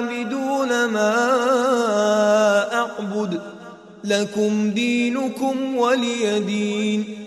عابدون ما أعبد لكم دينكم ولي دين.